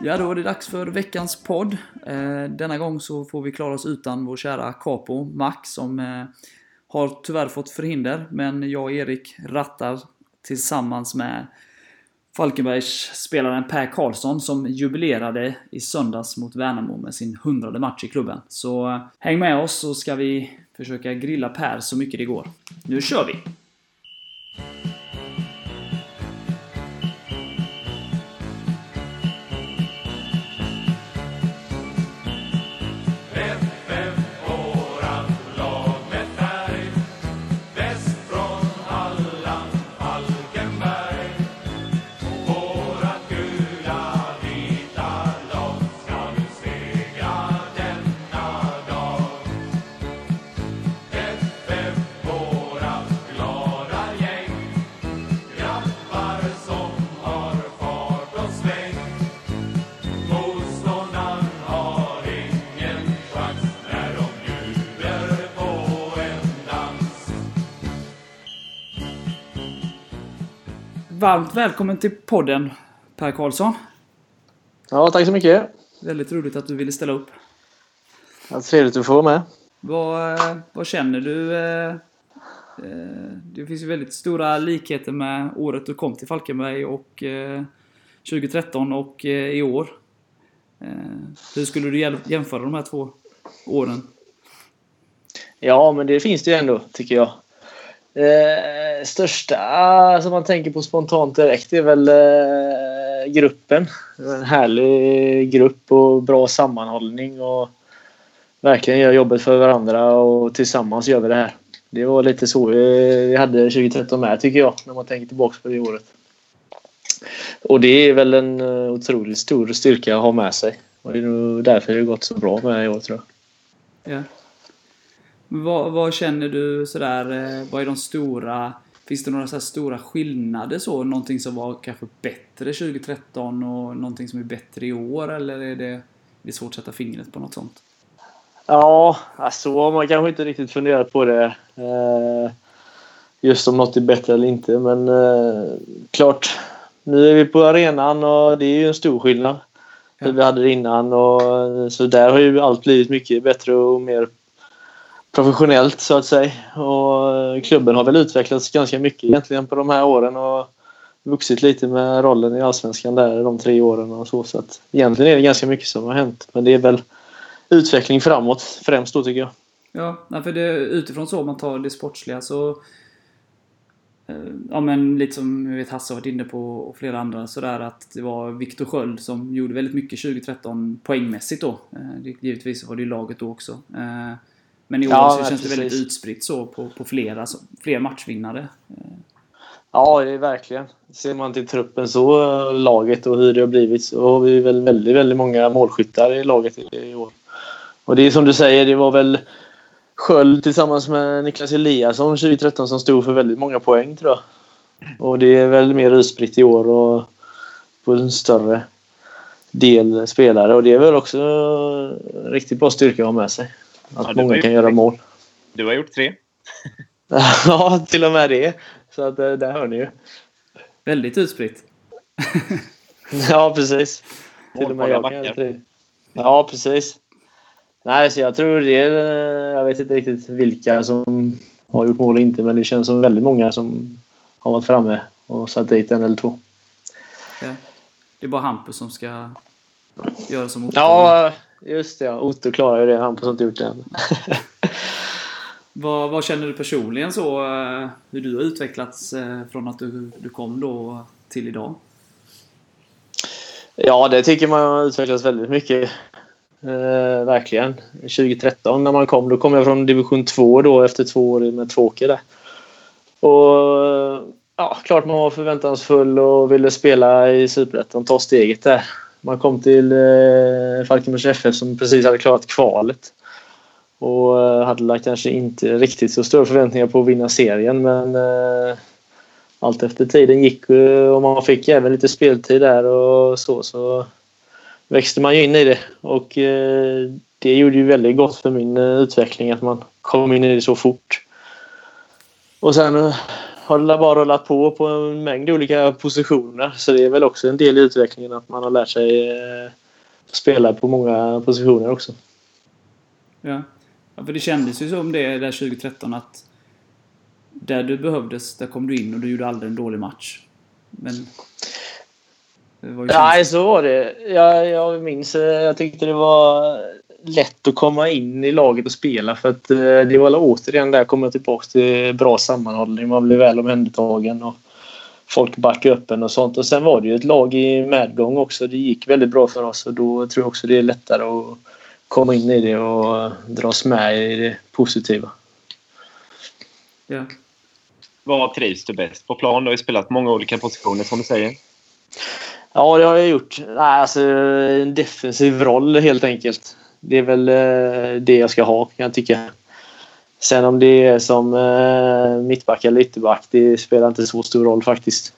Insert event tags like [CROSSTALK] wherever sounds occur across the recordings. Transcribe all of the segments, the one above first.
Ja, då är det dags för veckans podd. Eh, denna gång så får vi klara oss utan vår kära Capo, Max, som eh, har tyvärr fått förhinder. Men jag och Erik rattar tillsammans med Falkenbergs spelaren Per Karlsson som jubilerade i söndags mot Värnamo med sin hundrade match i klubben. Så eh, häng med oss så ska vi försöka grilla Per så mycket det går. Nu kör vi! Bye. Varmt välkommen till podden Per Karlsson. Ja, tack så mycket. Väldigt roligt att du ville ställa upp. Ja, trevligt att få vara med. Vad, eh, vad känner du? Eh, eh, det finns ju väldigt stora likheter med året du kom till Falkenberg och 2013 och i år. Hur skulle du jämföra de här två åren? Ja, men det finns det ju ändå, tycker jag. Eh, största som man tänker på spontant direkt är väl eh, gruppen. En härlig grupp och bra sammanhållning och verkligen gör jobbet för varandra och tillsammans gör vi det här. Det var lite så vi hade 2013 med tycker jag när man tänker tillbaka på det året. Och det är väl en eh, otroligt stor styrka att ha med sig. Och det är nog därför det har gått så bra med i år tror jag. Ja. Vad, vad, känner du sådär, eh, vad är de stora, finns det några så stora skillnader så? Någonting som var kanske bättre 2013 och någonting som är bättre i år eller är det, det är svårt att sätta fingret på något sånt? Ja, alltså man kanske inte riktigt funderat på det. Eh, just om något är bättre eller inte men eh, klart, nu är vi på arenan och det är ju en stor skillnad. Hur vi hade det innan och så där har ju allt blivit mycket bättre och mer professionellt så att säga. Och eh, klubben har väl utvecklats ganska mycket egentligen på de här åren och vuxit lite med rollen i Allsvenskan där de tre åren och så. Så att egentligen är det ganska mycket som har hänt. Men det är väl utveckling framåt främst då tycker jag. Ja, för det, utifrån så om man tar det sportsliga så eh, Ja men lite som jag vet Hasse har varit inne på och flera andra sådär att det var Viktor Sköld som gjorde väldigt mycket 2013 poängmässigt då. Eh, givetvis var det ju laget då också. Eh, men i år ja, så känns det väldigt utspritt så på, på flera, alltså, fler matchvinnare. Ja, det är verkligen. Ser man till truppen så, laget och hur det har blivit, så har vi väl väldigt, väldigt många målskyttar i laget i år. Och det är som du säger, det var väl Sköld tillsammans med Niklas Eliasson 2013 som stod för väldigt många poäng tror jag. Och det är väl mer utspritt i år och på en större del spelare och det är väl också riktigt bra styrka att ha med sig. Att ja, många kan göra mål. Du har gjort tre. [LAUGHS] ja, till och med det. Så att, eh, där hör ni ju. Väldigt utspritt. [LAUGHS] ja, precis. Till och med jag kan göra tre. Ja, precis. Nej, så jag tror det är... Jag vet inte riktigt vilka som har gjort mål och inte, men det känns som väldigt många som har varit framme och satt dit en eller två. Det är bara Hampus som ska göra som Otto. Ja, Just det, ja. Otto klarar ju det. Hampus har inte gjort det än. [LAUGHS] vad, vad, känner du personligen så? Eh, hur du har utvecklats eh, från att du, du kom då till idag? Ja, det tycker man har utvecklats väldigt mycket. Eh, verkligen. 2013 när man kom, då kom jag från division 2 då efter två år med Tvååker där. Och ja, klart man var förväntansfull och ville spela i Superettan, ta steget där. Man kom till eh, Falkenbergs FF som precis hade klarat kvalet. Och eh, hade kanske inte riktigt så stora förväntningar på att vinna serien men eh, allt efter tiden gick och man fick även lite speltid där och så så växte man ju in i det och eh, det gjorde ju väldigt gott för min eh, utveckling att man kom in i det så fort. Och sen eh, har det bara rullat på på en mängd olika positioner. Så det är väl också en del i utvecklingen att man har lärt sig eh, spela på många positioner också. Ja. ja, för det kändes ju som det där 2013 att där du behövdes, där kom du in och du gjorde aldrig en dålig match. Men... Nej, så var det. Jag, jag minns, eh, jag tyckte det var lätt att komma in i laget och spela för att eh, det var återigen där jag kommer tillbaka till bra sammanhållning. Man blev väl omhändertagen och folk backade upp en och sånt. Och sen var det ju ett lag i medgång också. Det gick väldigt bra för oss och då tror jag också det är lättare att komma in i det och dras med i det positiva. Ja. Var trivs du bäst på plan? Du har ju spelat många olika positioner som du säger. Ja, det har jag gjort. Nej, alltså, en defensiv roll helt enkelt. Det är väl eh, det jag ska ha kan jag tycka. Sen om det är som eh, mittback eller ytterback, det spelar inte så stor roll faktiskt.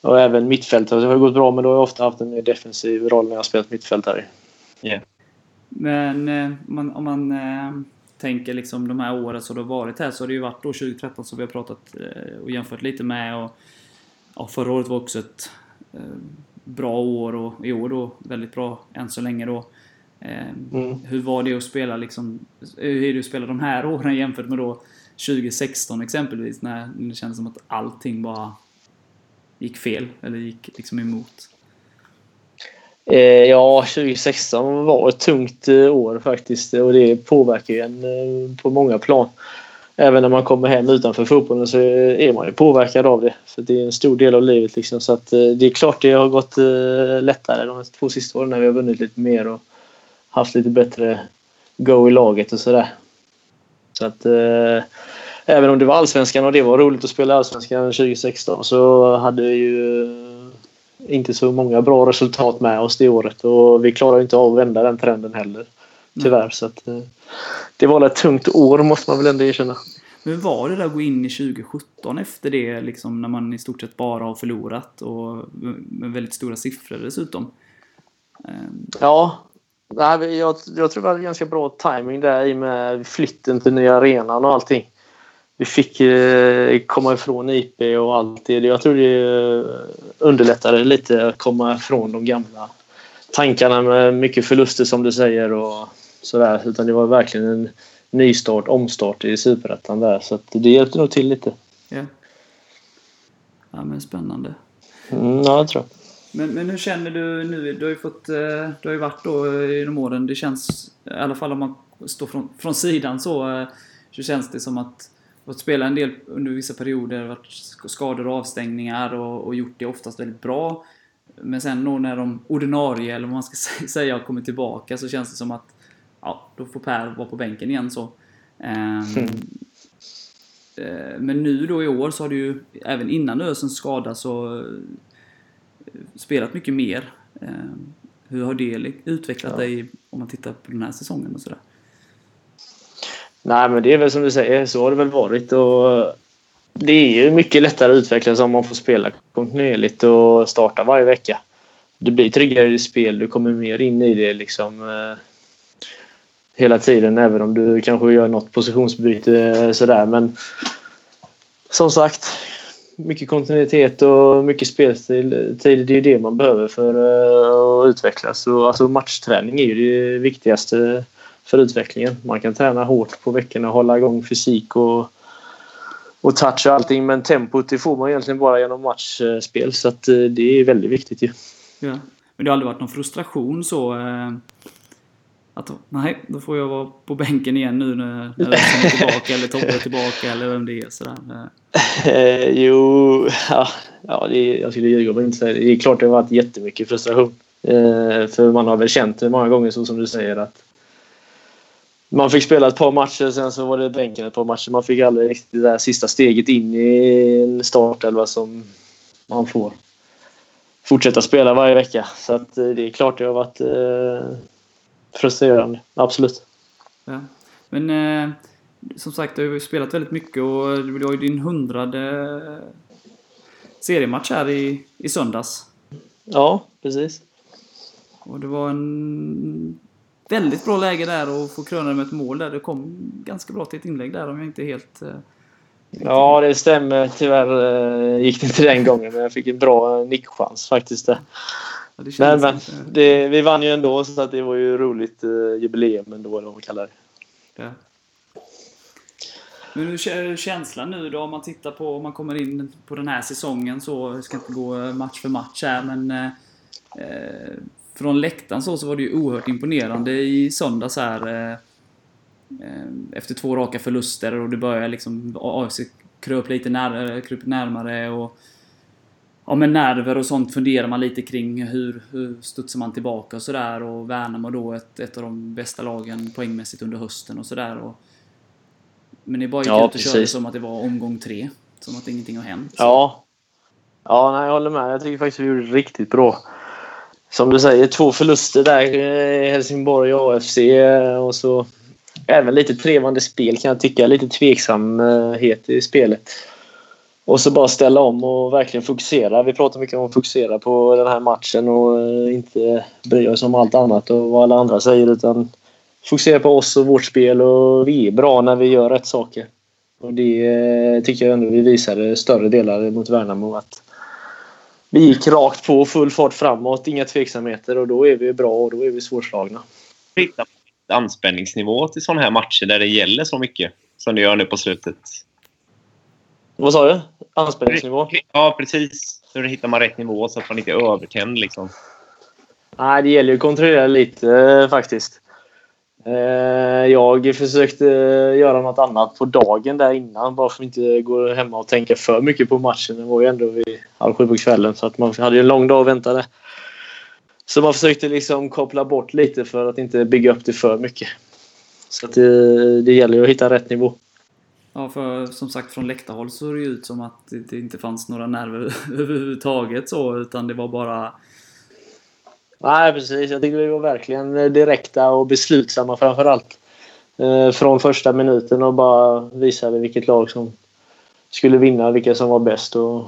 Och även mittfältare det har gått bra, men då har jag ofta haft en mer defensiv roll när jag har spelat mittfältare. Yeah. Men eh, man, om man tänker liksom de här åren som du har varit här så har det ju varit då 2013 som vi har pratat och jämfört lite med. Och, ja, förra året var också ett bra år och i år då väldigt bra än så länge då. Eh, mm. Hur var det att spela liksom, hur är det att spela de här åren jämfört med då 2016 exempelvis när det kändes som att allting bara gick fel eller gick liksom emot? Eh, ja, 2016 var ett tungt eh, år faktiskt och det påverkar ju en på många plan. Även när man kommer hem utanför fotbollen så är man ju påverkad av det. För det är en stor del av livet liksom. Så att det är klart det har gått lättare de två sista åren när vi har vunnit lite mer och haft lite bättre go i laget och sådär. Så att eh, även om det var allsvenskan och det var roligt att spela allsvenskan 2016 så hade vi ju inte så många bra resultat med oss det året och vi klarade inte av att vända den trenden heller. Tyvärr. Mm. Så att, eh, det var ett tungt år måste man väl ändå erkänna. Men var det där att gå in i 2017 efter det, liksom, när man i stort sett bara har förlorat och med väldigt stora siffror dessutom? Ja, Nej, jag, jag tror det var ganska bra timing där i med flytten till nya arenan och allting. Vi fick eh, komma ifrån IP och allt det. Jag tror det eh, underlättade lite att komma ifrån de gamla tankarna med mycket förluster som du säger och sådär. Utan det var verkligen en nystart, omstart i Superettan där. Så det hjälpte nog till lite. Ja. Ja men spännande. Mm, ja, jag tror jag. Men, men hur känner du nu? Du har ju fått, eh, du har ju varit då genom åren. Det känns, i alla fall om man står från, från sidan så, eh, så känns det som att fått spela en del under vissa perioder, varit skador och avstängningar och, och gjort det oftast väldigt bra. Men sen då när de ordinarie, eller vad man ska [LAUGHS] säga, har kommit tillbaka så känns det som att ja, då får Per vara på bänken igen så. Um. Men nu då i år så har du ju, även innan Ösens skada så spelat mycket mer. Eh, hur har det utvecklat ja. dig om man tittar på den här säsongen och sådär? Nej men det är väl som du säger, så har det väl varit och det är ju mycket lättare att utvecklas om man får spela kontinuerligt och starta varje vecka. Du blir tryggare i spel, du kommer mer in i det liksom eh, hela tiden även om du kanske gör något positionsbyte eh, sådär men som sagt mycket kontinuitet och mycket speltid. Det är ju det man behöver för eh, att utvecklas. Och alltså matchträning är ju det viktigaste för utvecklingen. Man kan träna hårt på veckorna och hålla igång fysik och, och touch och allting. Men tempot det får man egentligen bara genom matchspel. Så att eh, det är väldigt viktigt ju. Ja. Men det har aldrig varit någon frustration så? Eh, att nej, då får jag vara på bänken igen nu när, när är tillbaka eller Tobbe är [LAUGHS] tillbaka eller vem det är. Sådär. Eh, jo, ja, ja det jag skulle ljuga om jag inte säga det. Det är klart det har varit jättemycket frustration. Eh, för man har väl känt det många gånger så som du säger att man fick spela ett par matcher, sen så var det bänken ett par matcher. Man fick aldrig riktigt det där sista steget in i en startelva som man får fortsätta spela varje vecka. Så att eh, det är klart det har varit eh, frustrerande. Absolut. Ja. Men eh, som sagt, du har ju spelat väldigt mycket och du har ju din hundrade seriematch här i, i söndags. Ja, precis. Och det var en väldigt bra läge där att få kröna med ett mål där. Det kom ganska bra till ett inlägg där om jag inte helt eh, Ja, det stämmer. Tyvärr gick det inte den gången, men jag fick en bra nickchans faktiskt. Där. Ja, det men, men det, vi vann ju ändå, så att det var ju roligt jubileum ändå, eller vad man kallar det. Ja. Men hur är känslan nu då om man tittar på, om man kommer in på den här säsongen så, jag ska inte gå match för match här men eh, från läktaren så, så var det ju oerhört imponerande i söndags här. Eh, eh efter två raka förluster och det börjar liksom AFC kröp lite när, kröp närmare och Ja men nerver och sånt funderar man lite kring hur, hur studsar man tillbaka och sådär och Värnamo då ett, ett av de bästa lagen poängmässigt under hösten och sådär. Men ni bara gick ja, ut och precis. körde som att det var omgång tre. Som att ingenting har hänt. Så. Ja. Ja, nej, jag håller med. Jag tycker faktiskt vi gjorde det riktigt bra. Som du säger, två förluster där. i Helsingborg och AFC och så även lite trevande spel kan jag tycka. Lite tveksamhet i spelet. Och så bara ställa om och verkligen fokusera. Vi pratar mycket om att fokusera på den här matchen och eh, inte bry oss om allt annat och vad alla andra säger utan fokusera på oss och vårt spel och vi är bra när vi gör rätt saker. Och det eh, tycker jag ändå vi visade större delar mot Värnamo. Att vi gick rakt på, full fart framåt, inga tveksamheter och då är vi bra och då är vi svårslagna. Hitta anspänningsnivå till sådana här matcher där det gäller så mycket som det gör nu på slutet. Vad sa du? Anspänningsnivå? Ja, precis. Hur hittar man rätt nivå så att man inte är övertänd liksom? Nej, det gäller ju att kontrollera lite eh, faktiskt. Eh, jag försökte göra något annat på dagen där innan bara för att inte gå hemma och tänka för mycket på matchen. Det var ju ändå vid halv sju på kvällen så att man hade en lång dag och väntade. Så man försökte liksom koppla bort lite för att inte bygga upp det för mycket. Så att det, det gäller ju att hitta rätt nivå. Ja, för som sagt från läktarhåll såg det ju ut som att det inte fanns några nerver [LAUGHS] överhuvudtaget så, utan det var bara Nej, precis. Jag tycker vi var verkligen direkta och beslutsamma framför allt. Eh, från första minuten och bara visade vilket lag som skulle vinna, vilka som var bäst. Och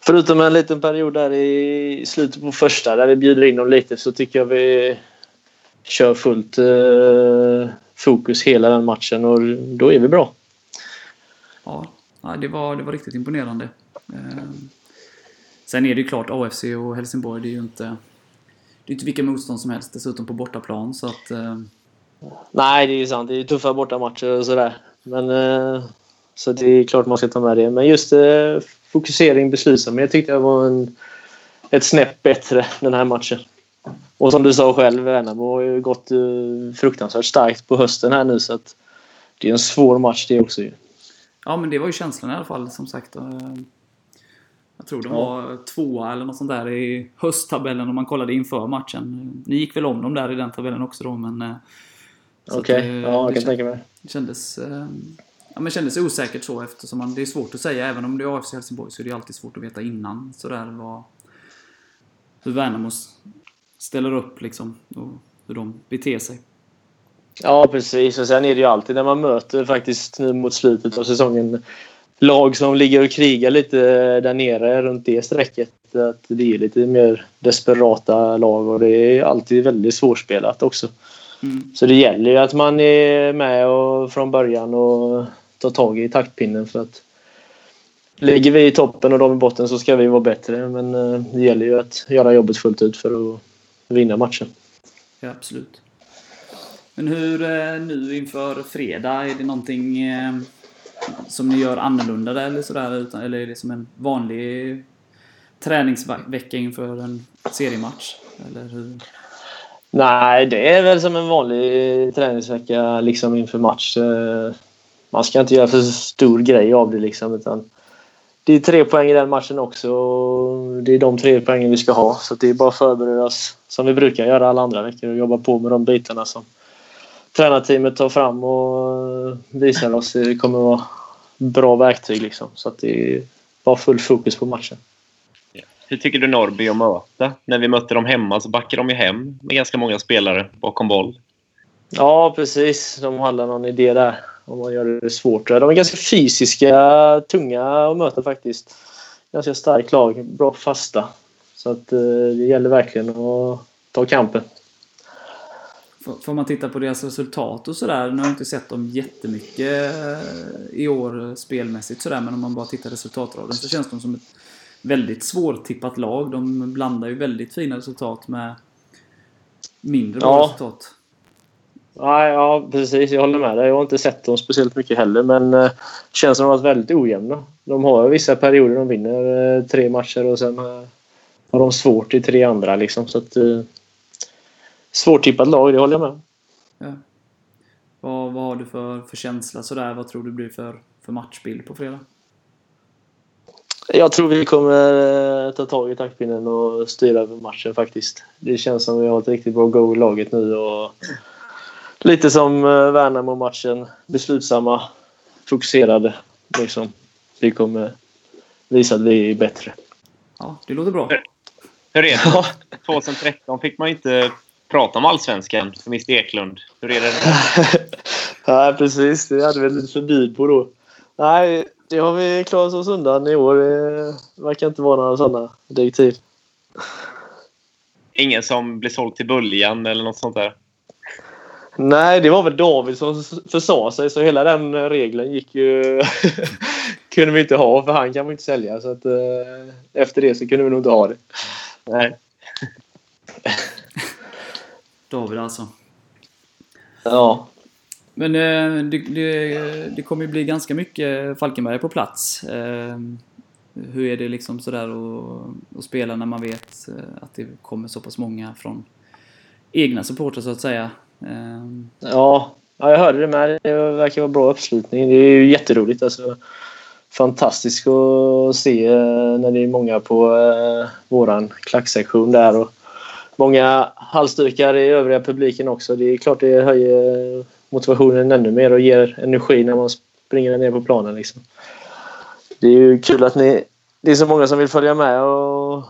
förutom en liten period där i slutet på första där vi bjuder in dem lite så tycker jag vi kör fullt eh, fokus hela den matchen och då är vi bra. Ja, det var, det var riktigt imponerande. Ehm, sen är det ju klart AFC och Helsingborg, det är ju inte det är inte vilka motstånd som helst dessutom på bortaplan så att... Ehm. Nej, det är ju sant. Det är tuffa bortamatcher och sådär. Men... Eh, så det är klart man ska ta med det. Men just eh, fokusering, beslutsamhet tyckte jag var en, ett snäpp bättre den här matchen. Och som du sa själv, Värnamo har ju gått eh, fruktansvärt starkt på hösten här nu så att det är en svår match det också ju. Ja, men det var ju känslan i alla fall som sagt. Eh, jag tror de var tvåa eller något sånt där i hösttabellen om man kollade inför matchen. Ni gick väl om dem där i den tabellen också då men... Eh, Okej, okay. ja jag kan tänka mig. Det kändes, eh, ja, men kändes osäkert så eftersom man, det är svårt att säga. Även om det är AFC Helsingborg så är det alltid svårt att veta innan sådär vad... Hur Värnamo ställer upp liksom och hur de beter sig. Ja precis och sen är det ju alltid när man möter faktiskt nu mot slutet av säsongen lag som ligger och krigar lite där nere runt det strecket. Att det är lite mer desperata lag och det är alltid väldigt svårspelat också. Mm. Så det gäller ju att man är med och från början och tar tag i taktpinnen för att ligger vi i toppen och de i botten så ska vi vara bättre. Men eh, det gäller ju att göra jobbet fullt ut för att vinna matchen. Ja, absolut. Men hur eh, nu inför fredag, är det någonting eh, som ni gör annorlunda eller sådär? eller är det som en vanlig träningsvecka inför en seriematch? Eller hur? Nej, det är väl som en vanlig träningsvecka liksom inför match. Eh, man ska inte göra för stor grej av det liksom. Utan det är tre poäng i den matchen också. Det är de tre poängen vi ska ha. Så det är bara att förbereda oss som vi brukar göra alla andra veckor och jobba på med de bitarna som tränarteamet tar fram och visar oss. Det kommer vara bra verktyg liksom. Så att det är bara full fokus på matchen. Hur tycker du Norrby att möta? När vi mötte dem hemma så backar de ju hem med ganska många spelare bakom boll. Ja, precis. De hade någon idé där. Om man gör det svårt. De är ganska fysiska, tunga att möta faktiskt. Ganska starkt lag. Bra fasta. Så att eh, det gäller verkligen att ta kampen. Får- man titta på deras resultat och sådär. Nu har jag inte sett dem jättemycket eh, i år eh, spelmässigt sådär. Men om man bara tittar resultatraden så känns de som ett väldigt svårtippat lag. De blandar ju väldigt fina resultat med mindre bra Ja. resultat. Nej, ja, precis. Jag håller med dig. Jag har inte sett dem speciellt mycket heller, men eh, känns som de har varit väldigt ojämna. De har vissa perioder de vinner eh, tre matcher och sen eh, har de svårt i tre andra. Liksom, så att, eh, svårtippat lag, det håller jag med. Ja. Vad, vad har du för, för känsla sådär? Vad tror du blir för, för matchbild på fredag? Jag tror vi kommer eh, ta tag i taktpinnen och styra över matchen faktiskt. Det känns som vi har ett riktigt bra go i laget nu och lite som eh, Värnamo-matchen. Beslutsamma, fokuserade. Liksom. Vi kommer visa att vi är bättre. Ja, det låter bra. Hur är det? 2013 fick man inte prata om allsvenskan för Mr Eklund. Hur är det? [LAUGHS] Nej, precis. Det hade vi lite förbud på då. Nej, det har vi klarat oss undan i år. Det verkar inte vara några sådana direktiv. Ingen som blir såld till Böljan eller något sånt där? Nej, det var väl David som försa sig så hela den regeln gick ju... [LAUGHS] kunde vi inte ha för han kan man inte sälja. Så att, eh, efter det så kunde vi nog inte ha det. Nej. [LAUGHS] David alltså. Ja. Men eh, det, det, det kommer ju bli ganska mycket Falkenberg på plats. Eh, hur är det liksom sådär att, att spela när man vet eh, att det kommer så pass många från egna supportrar så att säga? Ja, ja, jag hörde det med. Det verkar vara bra uppslutning. Det är ju jätteroligt. Alltså, fantastiskt att se när det är många på våran klacksektion där. Och många halsdukar i övriga publiken också. Det är klart det höjer motivationen ännu mer och ger energi när man springer ner på planen. Liksom. Det är ju kul att ni, det är så många som vill följa med och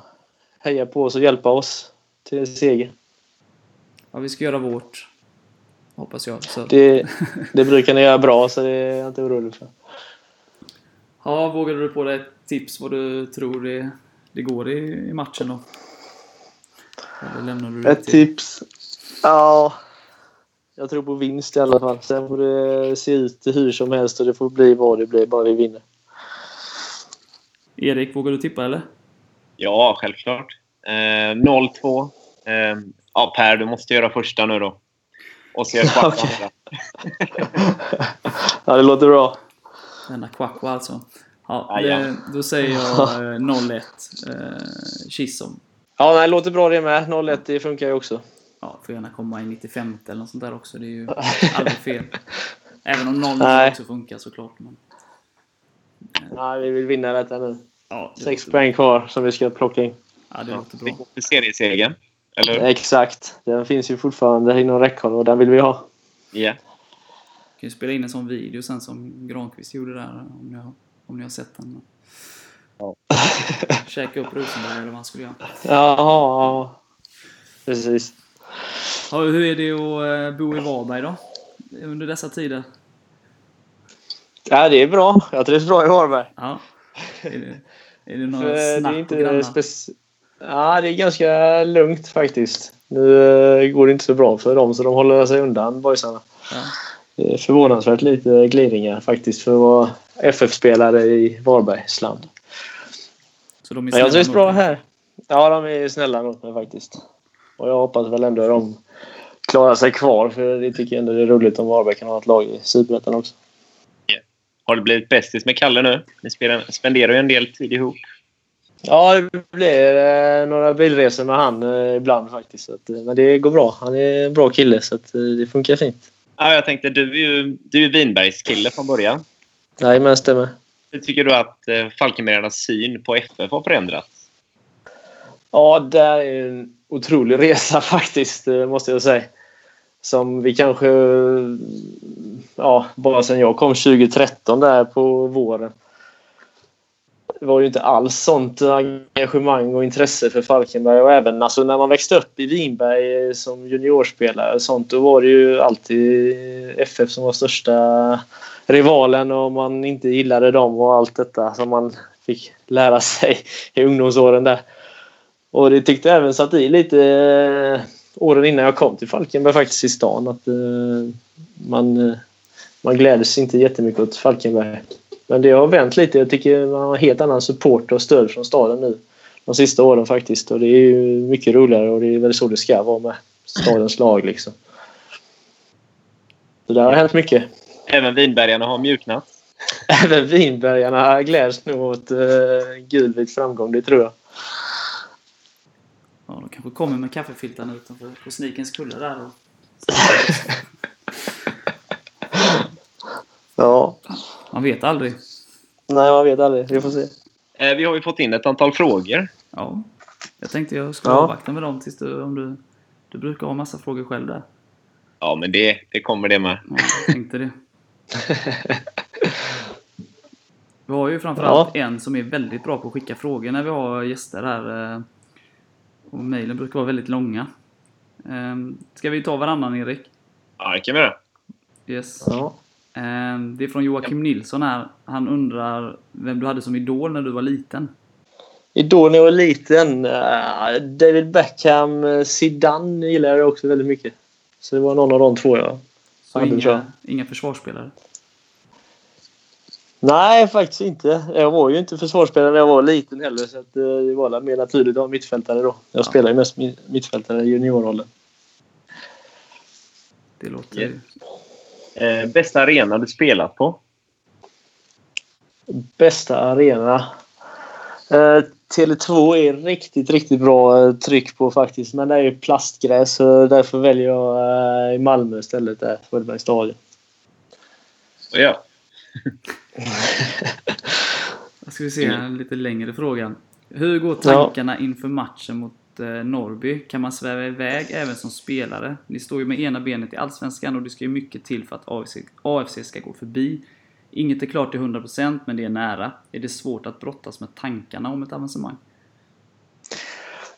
heja på oss och hjälpa oss till seger. ja, vi ska göra vårt. Hoppas jag. Så. Det, det brukar ni göra bra så det är jag inte orolig för. Ja, vågar du på dig ett tips vad du tror det, det går i, i matchen då? Eller lämnar du det Ett tips? Ja, jag tror på vinst i alla fall. Sen får det se ut hur som helst och det får bli vad det blir, bara vi vinner. Erik, vågar du tippa eller? Ja, självklart. Eh, 0-2. Eh, ja, Per, du måste göra första nu då. Och så gör jag Okej. andra. Ja, det låter bra. Denna Kwakwa alltså. Ja, ja. det, då säger jag eh, 0-1. Eh, Chisholm. Ja, nej, det låter bra det med. 0-1, det funkar ju också. Ja, får gärna komma i 95 eller något sånt där också. Det är ju [LAUGHS] aldrig fel. Även om 0 Nej. också funkar såklart. Men, Nej, vi vill vinna detta nu. ja, det Sex poäng kvar som vi ska plocka in. Ja, det låter Det bra. till seriesegern. Eller? Exakt. Den finns ju fortfarande inom räckhåll och den vill vi ha. Ja. kan ju spela in en sån video sen som Granqvist gjorde där. Om ni har, om ni har sett den. Ja. [LAUGHS] Käka upp Rosenberg eller vad han skulle göra. Ja. Precis. Ja, hur är det att eh, bo i Varberg då? Under dessa tider? Ja, det är bra. Jag trivs bra i Varberg. Ja. Är det, är det några För det snack är inte Ja, det är ganska lugnt faktiskt. Nu eh, går det inte så bra för dem så de håller sig undan boysarna. Ja. Det är förvånansvärt lite glidningar faktiskt för att vara FF-spelare i Varbergs land. Så de är Men jag snälla trivs bra här. Ja, de är snälla mot mig faktiskt. Och jag hoppas väl ändå att de klarar sig kvar för det tycker jag ändå det är roligt om Varberg kan ha ett lag i Superettan också. Har du blivit bästis med Kalle nu? Ni spelar, spenderar ju en del tid ihop. Ja, det blir eh, några bilresor med han eh, ibland faktiskt. Så att, eh, men det går bra. Han är en bra kille så att, eh, det funkar fint. Ja, jag tänkte, du är ju du är Vinbergs kille från början. Jajamän, stämmer. Hur tycker du att eh, Falkenbergarnas syn på FF har förändrats? Ja, det är en otrolig [LAUGHS] resa faktiskt, eh, måste jag säga. Som vi kanske, ja, bara sen jag kom 2013 där på våren. Det var ju inte alls sånt engagemang och intresse för Falkenberg och även alltså, när man växte upp i Vinberg eh, som juniorspelare och sånt då var det ju alltid FF som var största rivalen och man inte gillade dem och allt detta som man fick lära sig i ungdomsåren där. Och det tyckte jag även satt i lite eh, åren innan jag kom till Falkenberg faktiskt i stan. Att eh, man, eh, man gläds inte jättemycket åt Falkenberg. Men det har vänt lite. Jag tycker man har helt annan support och stöd från staden nu. De sista åren faktiskt. Och det är ju mycket roligare och det är väl så det ska vara med stadens lag liksom. Så det har hänt mycket. Även vinbergarna har mjuknat. [LAUGHS] Även vinbergarna gläds nog åt uh, gulvit framgång, det tror jag. Ja, de kanske kommer med kaffefiltarna utanför på Snikens kulle där. Och... [LAUGHS] ja. Man vet aldrig. Nej, man vet aldrig. Vi får se. Eh, vi har ju fått in ett antal frågor. Ja. Jag tänkte jag skulle Ja. avvakta med dem tills du, om du... Du brukar ha massa frågor själv där. Ja, men det, det kommer det med. Ja, jag tänkte det. Vi har ju framförallt en som är väldigt bra på att skicka frågor när vi har gäster här. eh, Och mejlen brukar vara väldigt långa. Ehm, Ska vi ta varannan Erik? Ja, det kan vi göra. Yes. Ja. Ehm, Det är från Joakim Nilsson här. Han undrar vem du hade som idol när du var liten. Idol när jag var liten. David Beckham, eh, Zidane gillar jag också väldigt mycket. Så det var någon av de två jag Så jag. inga, inga försvarsspelare. Nej, faktiskt inte. Jag var ju inte försvarsspelare när jag var liten heller. Så att, eh, det var väl mer naturligt att vara mittfältare då. Jag Ja. spelar ju mest mi- mittfältare i juniorrollen. Det låter Yes. Eh, bästa arena du spelat på? Bästa arena? Eh, Tele2 är riktigt, riktigt bra eh, tryck på faktiskt. Men det är ju plastgräs så därför väljer jag eh, i Malmö istället. Där, Svedbergs stadion. Ja. Då ska vi se en lite längre fråga. Hur går tankarna inför matchen mot eh, Norrby? Kan man sväva iväg även som spelare? Ni står ju med ena benet i Allsvenskan och det ska ju mycket till för att AFC ska gå förbi. Inget är klart till 100% men det är nära. Är det svårt att brottas med tankarna om ett avancemang?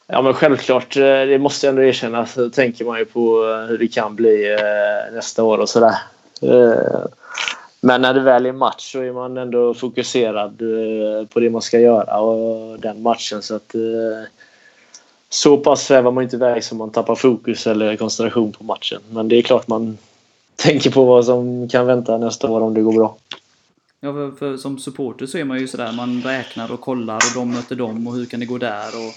Ja men självklart, eh, det måste jag ändå erkänna. Så tänker man ju på eh, hur det kan bli eh, nästa år och sådär. Men när det väl är match så är man ändå fokuserad på det man ska göra och den matchen. Så att så pass svävar man inte iväg så man tappar fokus eller koncentration på matchen. Men det är klart man tänker på vad som kan vänta nästa år om det går bra. Ja, för, för som supporter så är man ju sådär, man räknar och kollar och de möter dem och hur kan det gå där och,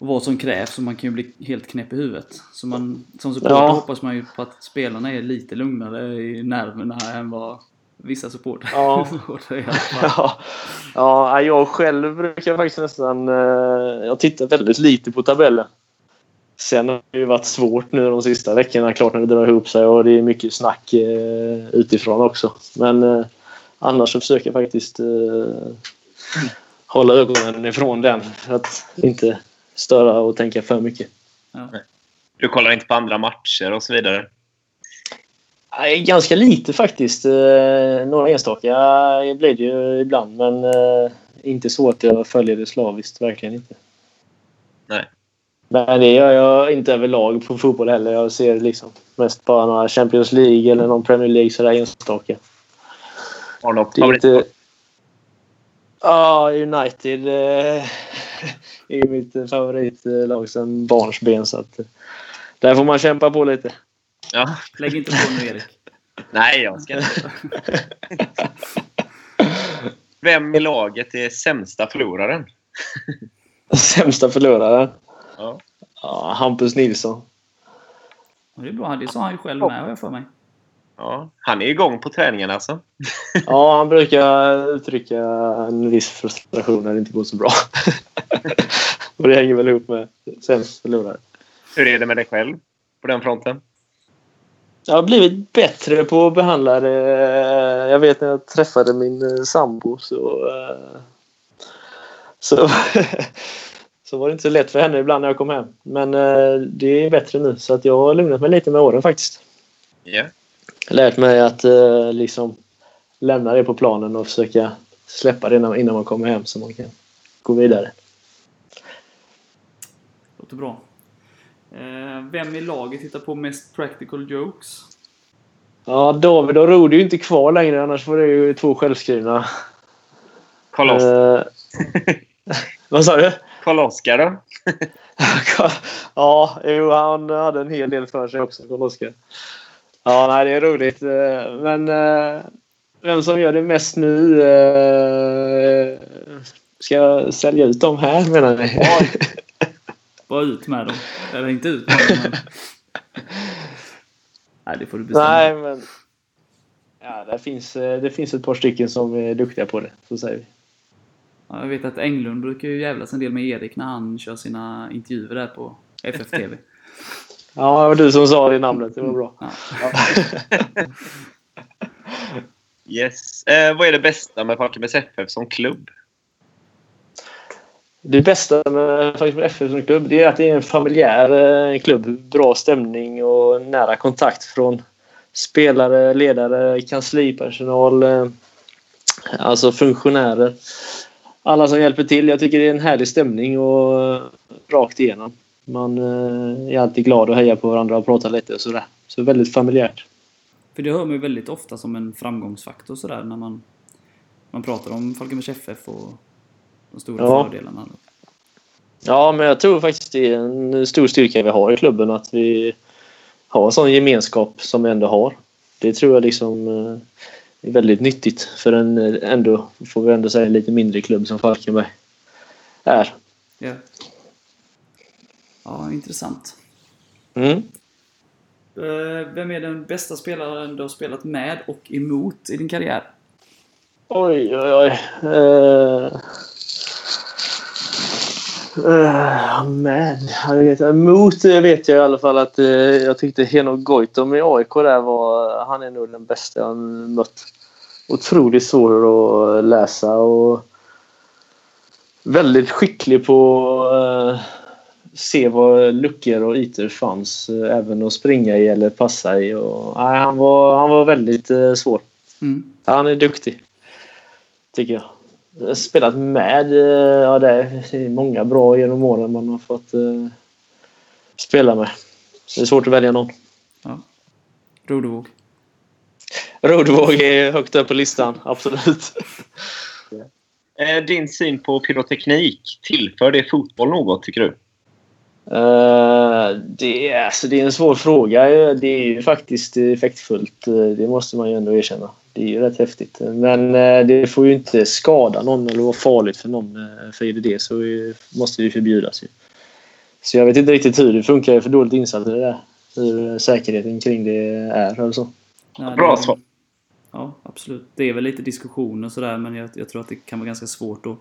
och vad som krävs och man kan ju bli helt knäpp i huvudet. Så man, som supporter Ja. hoppas man ju på att spelarna är lite lugnare i nerverna än vad vissa supportrar Ja. [LAUGHS] Ja, ja, jag själv brukar faktiskt nästan... eh, Jag tittar väldigt lite på tabellen. Sen har det ju varit svårt nu de sista veckorna, klart när det drar ihop sig och det är mycket snack eh, utifrån också. Men eh, annars så försöker jag faktiskt eh, hålla ögonen ifrån den för att inte störa och tänka för mycket. Du kollar inte på andra matcher och så vidare? Nej, Ganska lite faktiskt. Eh, Några enstaka blir det ju ibland men eh, inte så att jag följer det slaviskt. Verkligen inte. Nej. Men det gör jag inte överlag på fotboll heller. Jag ser liksom mest bara några Champions League eller någon Premier League sådär enstaka. Har du något Det är favorit? inte... Ja, United eh, [LAUGHS] är mitt favoritlag sedan barnsben så att eh, där får man kämpa på lite. Ja. Lägg inte på nu Erik. [LAUGHS] Nej, jag ska inte. [LAUGHS] Vem i laget är sämsta förloraren? Sämsta förloraren? Ja. Ja, Hampus Nilsson. Det är bra, det sa han ju själv med har jag för mig. Ja, han är igång på träningen alltså. [LAUGHS] Ja, han brukar uttrycka en viss frustration när det inte går så bra. [LAUGHS] Och det hänger väl ihop med sämst förlorare. Hur är det med dig själv på den fronten? Jag har blivit bättre på att behandla det. Jag vet när jag träffade min eh, sambo så... eh, Så, [LAUGHS] så var det inte så lätt för henne ibland när jag kom hem. Men eh, det är bättre nu så att jag har lugnat mig lite med åren faktiskt. Ja. Lärt mig att eh, liksom lämna det på planen och försöka släppa det innan, innan man kommer hem så man kan gå vidare. Låter bra. Eh, vem i laget hittar på mest practical jokes? Ja, David och Rod är ju inte kvar längre annars var det ju två självskrivna. Oss. Eh, [LAUGHS] vad sa du? Karl-Oskar då? [LAUGHS] ja, jo, han hade en hel del för sig också, Karl-Oskar. Ja, nej, det är roligt. Eh, men eh, vem som gör det mest nu... Eh, ska jag sälja ut dem här menar ni? [LAUGHS] Bara ut med dem. Eller inte ut med dem. Men... [LAUGHS] Nej, det får du bestämma. Nej, men... Ja, det finns, det finns ett par stycken som är duktiga på det, så säger vi. Ja, jag vet att Englund brukar ju jävlas en del med Erik när han kör sina intervjuer där på FFTV. [LAUGHS] ja, det var du som sa det namnet. Det var bra. Ja. [LAUGHS] yes. Eh, vad är det bästa med Falkenbergs FF som klubb? Det bästa med Falkenbergs FF som klubb det är att det är en familjär eh, klubb. Bra stämning och nära kontakt från spelare, ledare, kanslipersonal, eh, alltså funktionärer alla som hjälper till. Jag tycker det är en härlig stämning och rakt igenom. Man eh, är alltid glad och hejar på varandra och pratar lite och sådär. Så väldigt familjärt. För det hör man ju väldigt ofta som en framgångsfaktor sådär när man, man pratar om Falkenbergs FF och de stora ja. fördelarna. Ja, men jag tror faktiskt det är en stor styrka vi har i klubben att vi har en sån gemenskap som vi ändå har. Det tror jag liksom eh, är väldigt nyttigt för en ändå, får vi ändå säga, lite mindre klubb som Falkenberg är. Ja, ja intressant. Mm. Eh, vem är den bästa spelaren du har spelat med och emot i din karriär? Oj, oj, oj. Uh, uh, med. Emot vet jag i alla fall att uh, jag tyckte Henok Goitom i AIK där var... Han är nog den bästa jag mött otroligt svår att läsa och väldigt skicklig på eh, se var luckor och ytor fanns eh, även att springa i eller passa i. Och, nej, han, var, han var väldigt eh, svår. Mm. Han är duktig. Tycker jag. jag har spelat med. Ja, det är många bra genom åren man har fått spela med. det är svårt att välja någon. Ja. Rodevåg? Rodvåg är högt upp på listan, absolut. Eh, din syn på pyroteknik, tillför det fotboll något tycker du? Uh, det, är, alltså, det är en svår fråga. Det är ju faktiskt effektfullt. Det måste man ju ändå erkänna. Det är ju rätt häftigt. Men uh, det får ju inte skada någon eller vara farligt för någon. För är det det så måste det förbjudas. Ju. Så jag vet inte riktigt hur det funkar. Jag är för dåligt insatt i det där. Hur säkerheten kring det är. Alltså. Ja, Bra svar. Ja, absolut. Det är väl lite diskussion och sådär men jag, jag, tror att det kan vara ganska svårt att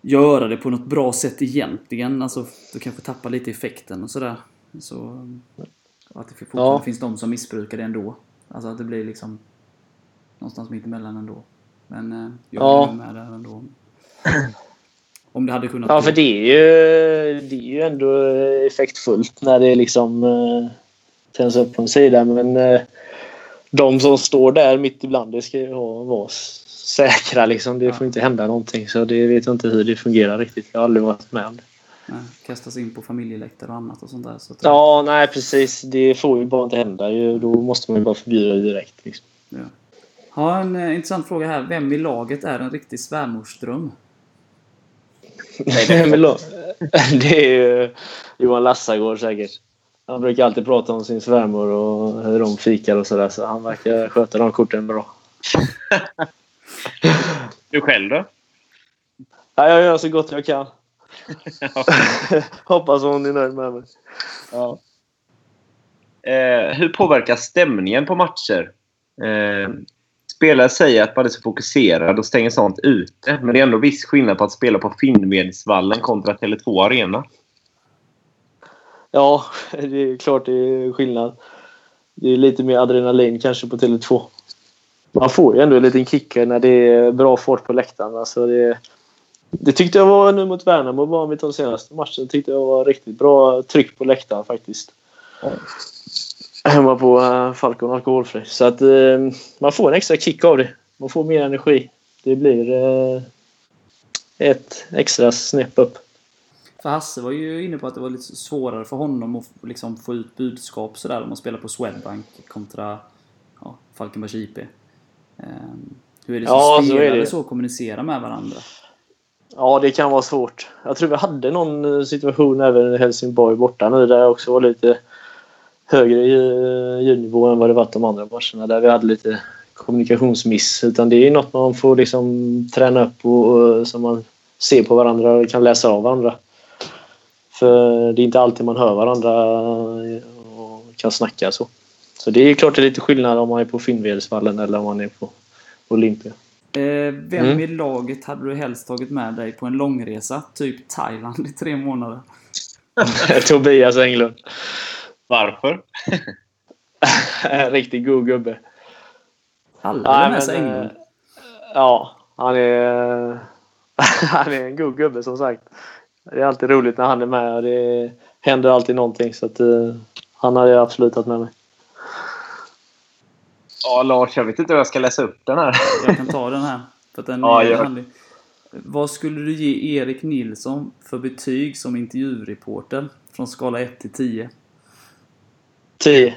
göra det på något bra sätt egentligen. Alltså, du kanske tappar lite effekten och sådär. Så, att det fortfarande ja. finns de som missbrukar det ändå. Alltså att det blir liksom någonstans mitt emellan ändå. Men eh, jag ja. är med där ändå. [CLEARS THROAT] Om det hade kunnat... Ja, för det är ju, det är ju ändå effektfullt när det liksom eh, tänds upp på en sida. Men eh, de som står där mitt ibland, det ska ju vara säkra liksom. Det ja. får inte hända någonting. Så det vet jag inte hur det fungerar riktigt. Jag har aldrig varit med om det. Nej, kastas in på familjeläktare och annat och sånt där. Så ja, nej precis. Det får ju bara inte hända. Då måste man ju bara förbjuda det direkt. Liksom. Ja. Har en eh, intressant fråga här. Vem i laget är en riktig svärmorsdröm? [LAUGHS] [LAUGHS] det är ju Johan Lassagård säkert. Han brukar alltid prata om sin svärmor och hur de fikar och sådär. Så han verkar sköta de korten bra. [LAUGHS] du själv då? Ja, jag gör så gott jag kan. [LAUGHS] Hoppas hon är nöjd med mig. Ja. Eh, hur påverkar stämningen på matcher? Eh, spelare säger att man är så fokuserad och stänger sånt ute. Men det är ändå viss skillnad på att spela på Finnvedsvallen kontra Tele2 Arena. Ja, det är klart det är skillnad. Det är lite mer adrenalin kanske på Tele2. Man får ju ändå en liten kick när det är bra fart på läktaren. Alltså det, det tyckte jag var nu mot Värnamo, bara med de senaste matchen, tyckte jag var riktigt bra tryck på läktaren faktiskt. Mm. Hemma på uh, Falcon Alkoholfri. Så att uh, man får en extra kick av det. Man får mer energi. Det blir uh, ett extra snäpp upp. För Hasse var ju inne på att det var lite svårare för honom att liksom få ut budskap sådär om man spelar på Swedbank kontra ja, Falkenbergs IP. Um, hur är det som ja, spelare så, det. så kommunicera med varandra? Ja, det kan vara svårt. Jag tror vi hade någon eh, situation även i Helsingborg borta nu där jag också var lite högre i ljudnivå än vad det varit de andra matcherna där vi hade lite kommunikationsmiss. Utan det är något man får liksom träna upp och, och så man ser på varandra och kan läsa av varandra. För det är inte alltid man hör varandra och kan snacka så. Så det är klart det är lite skillnad om man är på Finnvedsvallen eller om man är på Olympia. Eh, vem Mm. i laget hade du helst tagit med dig på en långresa? Typ Thailand i tre månader. [LAUGHS] Tobias Englund. Varför? [LAUGHS] En riktigt god gubbe. Alla hade med sig eh, Englund. Ja, han är, [LAUGHS] han är en god gubbe som sagt. Det är alltid roligt när han är med och det händer alltid någonting. Så att, eh, han hade jag absolut tagit med mig. Ja, Lars, jag vet inte hur jag ska läsa upp den här. Jag kan ta den här. För att den [LAUGHS] Ja, är handlig. Vad skulle du ge Erik Nilsson för betyg som intervjureporter? Från skala 1 till 10. 10.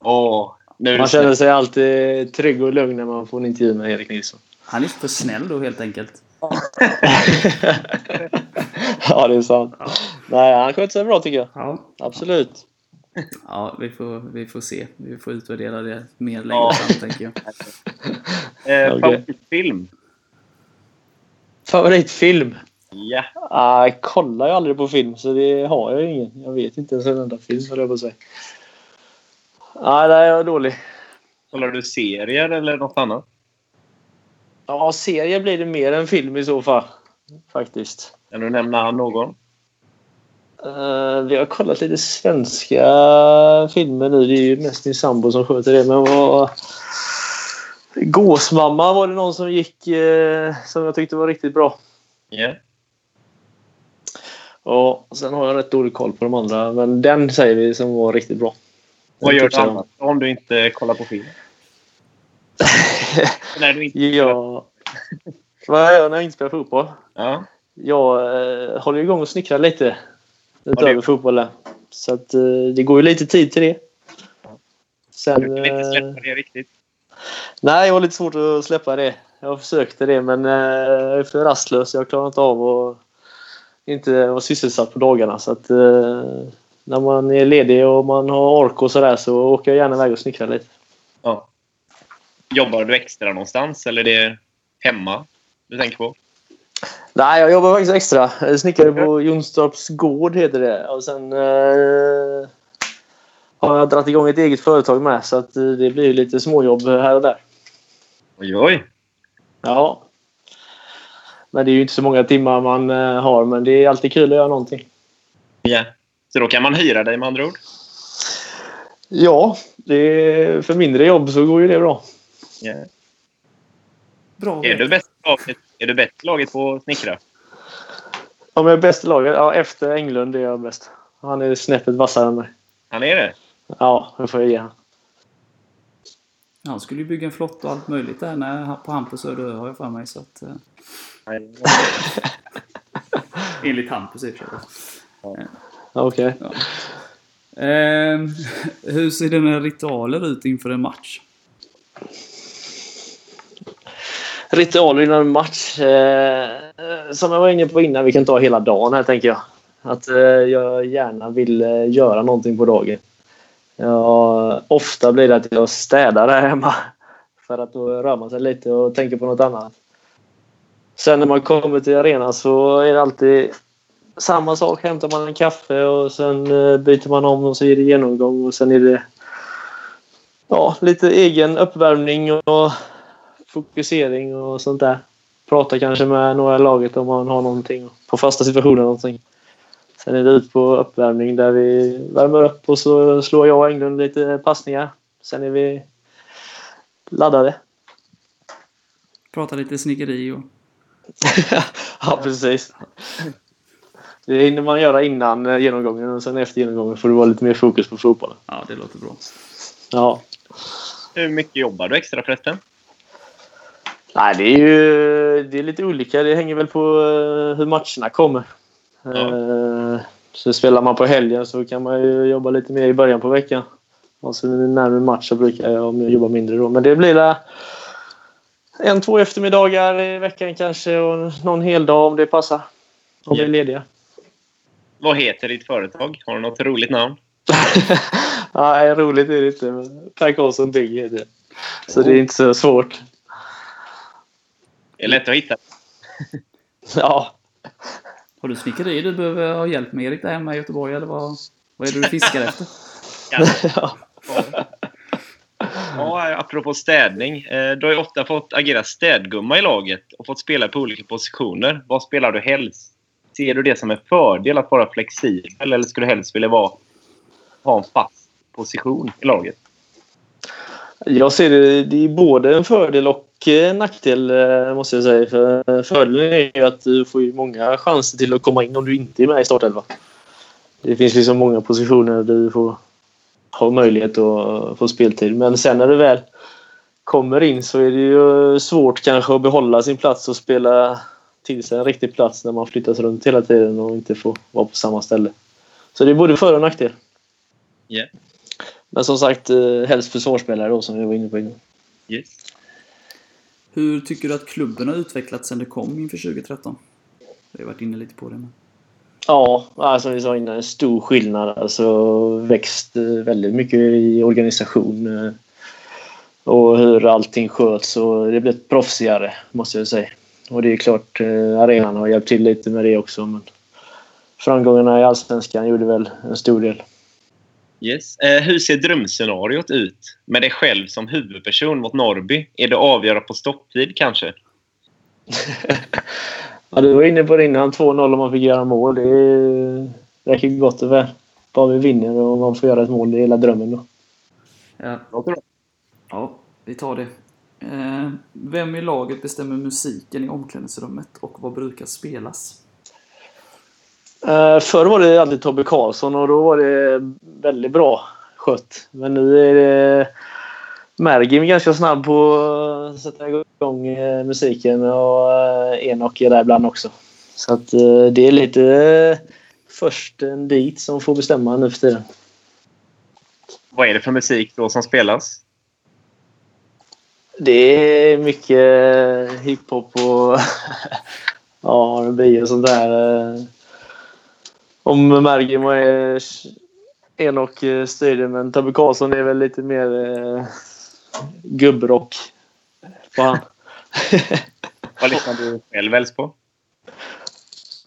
Åh, nu är Man det känner sig alltid trygg och lugn när man får en intervju med Erik Nilsson. Han är för snäll då helt enkelt. [LAUGHS] ja, det är sant. Nej, han sköter sig bra tycker jag. Ja. Absolut. Ja, vi får, vi får se. Vi får utvärdera det mer längre Ja. fram tänker jag. [LAUGHS] Eh. Favoritfilm? Favoritfilm? Ja. Ah, jag kollar ju aldrig på film så det har jag ingen. Jag vet inte ens en enda film höll jag på att säga. Nej, där är jag dålig. Kollar du serier eller något annat? Ja, serie blir det mer än film i så fall. Faktiskt. Kan du nämna någon? Eh, vi har kollat lite svenska filmer nu. Det är ju mest min sambo som sköter det. Men vad... Gåsmamma var det någon som gick eh, som jag tyckte var riktigt bra. Ja. Och sen har jag rätt dålig koll på de andra. Men den säger vi som var riktigt bra. Vad gör du annat om du inte kollar på film? [LAUGHS] När du inte... Ja. Vad gör jag när jag inte spelar fotboll? Ja. Jag eh, håller igång och snickrar lite utöver det- fotbollen. Så att, eh, det går ju lite tid till det. Du Sen, kan inte eh, släppa det riktigt. nej, jag har lite svårt att släppa det. Jag försökte det men eh, jag är för rastlös. Jag klarar inte av att inte vara sysselsatt på dagarna. Så att, när man är ledig och man har ork och sådär så åker jag gärna iväg och snickrar lite. Ja. Jobbar du extra någonstans eller är det hemma du tänker på? Nej, jag jobbar faktiskt extra. Jag snickare på Jonstorps gård heter det. Och sen eh, har jag dragit igång ett eget företag med så att eh, det blir lite småjobb här och där. Oj, oj. Ja. Men det är ju inte så många timmar man eh, har men det är alltid kul att göra någonting. Ja. Så då kan man hyra dig med andra ord? Ja, det är, för mindre jobb så går ju det bra. Ja. Bra. Är du bäst i laget, är du bäst i laget på att snickra? Om jag är bäst i laget? Ja, efter Englund är jag bäst. Han är snäppet vassare än mig. Han är det? Ja, det får jag ge han. Han skulle ju bygga en flotta och allt möjligt där när, på Hampus Öde har jag för mig. Så att, eh, [LAUGHS] enligt Hampus i och för sig. Okej. Eh, [LAUGHS] hur ser dina ritualer ut inför en match? Ritualer innan en match. Eh, eh, som jag var inne på innan, vi kan ta hela dagen här tänker jag. Att eh, jag gärna vill eh, göra någonting på dagen. Ja, ofta blir det att jag städar här hemma. [LAUGHS] För att då rör man sig lite och tänker på något annat. Sen när man kommer till arenan så är det alltid samma sak. Hämtar man en kaffe och sen eh, byter man om och så är det genomgång och sen är det ja, lite egen uppvärmning och fokusering och sånt där. Prata kanske med några i laget om man har någonting på fasta situationer. Någonting. Sen är det ut på uppvärmning där vi värmer upp och så slår jag och Englund lite passningar. Sen är vi laddade. Prata lite snickeri och... [LAUGHS] ja, precis. Det hinner man göra innan genomgången och sen efter genomgången får det vara lite mer fokus på fotbollen. Ja, det låter bra. Ja. Hur mycket jobbar du extra förresten? Nej, det är ju det är lite olika. Det hänger väl på eh, hur matcherna kommer. Ja. Eh, Så spelar man på helgen så kan man ju jobba lite mer i början på veckan. Och så närmare match så brukar jag jobbar mindre då. Men det blir la en, två eftermiddagar i veckan kanske och någon hel dag om det passar. Om vi är lediga. Vad heter ditt företag? Har du något roligt namn? [LAUGHS] Nej, roligt är det inte. Per Karlsson Bygg heter det. Så det är inte så svårt. Det är lätt att hitta. [LAUGHS] Ja, Har du snickeri du behöver ha hjälp med Erik där hemma i Göteborg eller vad, vad är det du fiskar efter? [LAUGHS] ja. Ja, apropå städning. eh, Du har ju ofta fått agera städgumma i laget och fått spela på olika positioner. Vad spelar du helst? Ser du det som en fördel att vara flexibel eller skulle du helst vilja vara, ha en fast position i laget? Jag ser det, det är både en fördel och en nackdel eh, måste jag säga. För fördelen är ju att du får ju många chanser till att komma in om du inte är med i startelvan. Det finns liksom många positioner där du får ha möjlighet att få speltid. Men sen när du väl kommer in så är det ju svårt kanske att behålla sin plats och spela till sig en riktig plats när man flyttas runt hela tiden och inte får vara på samma ställe. Så det är både för och nackdel. Yeah. Men som sagt, eh, helst försvarsspelare då som vi var inne på innan. Yes. Hur tycker du att klubben har utvecklats sen det kom inför 2013? Vi har varit inne lite på det. Men... Ja, alltså, som vi sa innan, en stor skillnad. Alltså växt eh, väldigt mycket i organisation. Eh, och hur allting sköts. Och det blivit proffsigare, måste jag säga. Och det är klart, eh, arenan har hjälpt till lite med det också. Men framgångarna i Allsvenskan gjorde väl en stor del. Yes. Eh, hur ser drömscenariot ut med dig själv som huvudperson mot Norrby? Är det avgöra på stopptid kanske? [LAUGHS] Ja, du var inne på det innan. 2-0 om man fick göra mål. Det räcker gott och väl. Bara vi vinner och man får göra ett mål. Det är hela drömmen då. Ja, ja, vi tar det. Eh, vem i laget bestämmer musiken i omklädningsrummet och vad brukar spelas? Uh, förr var det alltid Tobbe Karlsson och då var det väldigt bra skött. Men nu är det Mergim ganska snabb på att sätta igång eh, musiken och uh, Enok är där ibland också. Så att eh, det är lite försten dit som får bestämma nu för tiden. Vad är det för musik då som spelas? Det är mycket hiphop och [LAUGHS] ja, R&B och sånt där. Eh. Om Mergim och eh, Enok eh, styr det, men Tobbe Karlsson är väl lite mer eh, gubbrock på han. [LAUGHS] Vad lyssnar du själv helst på?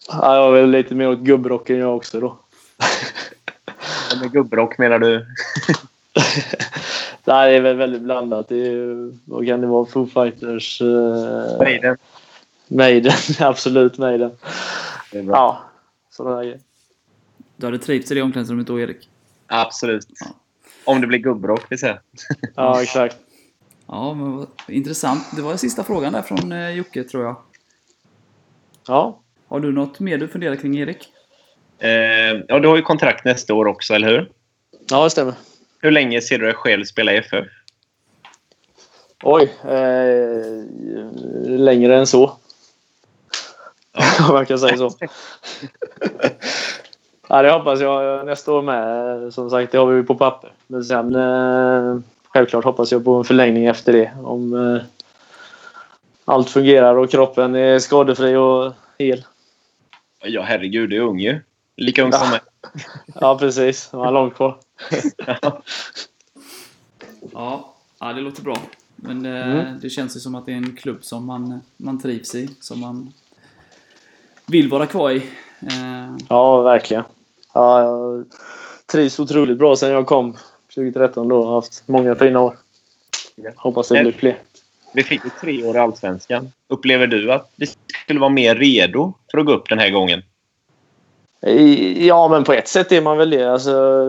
Ja, jag är väl lite mer åt gubbrocken jag också då. Och Med gubbrock menar du? [LAUGHS] Det är väl väldigt blandat. Det är, vad kan det vara? Foo Fighters? Eh, Maiden? Maiden. [LAUGHS] Absolut Maiden. Är. Ja, sådana grejer. Du hade trivts i det omklädningsrummet då, Erik? Absolut. Om det blir gubbrock, vill säga. Ja, exakt. Ja, men intressant. Det var sista frågan där från eh, Jocke, tror jag. Ja. Har du något mer du funderar kring, Erik? Eh, ja, du har ju kontrakt nästa år också, eller hur? ja, det stämmer. Hur länge ser du dig själv spela i FF? Oj. Eh, längre än så. [LAUGHS] Om man kan säga så. [LAUGHS] ja, det hoppas jag nästa år med. Som sagt, det har vi på papper. Men sen eh, självklart hoppas jag på en förlängning efter det. Om eh, allt fungerar och kroppen är skadefri och hel. Ja, herregud, du är ung ju. Lika ung som Ja. mig. [LAUGHS] Ja, precis. Man har långt kvar. [LAUGHS] Ja, ja det låter bra. Men eh, Mm. det känns ju som att det är en klubb som man, man trivs i, som man vill vara kvar i. Ja, verkligen. Ja, jag trivs otroligt bra sen jag kom 2013. Då. Har haft många fina år. Hoppas det blir fler. Vi fick ju tre år i Allsvenskan. Upplever du att vi skulle vara mer redo för att gå upp den här gången? Ja, men på ett sätt är man väl det. Alltså,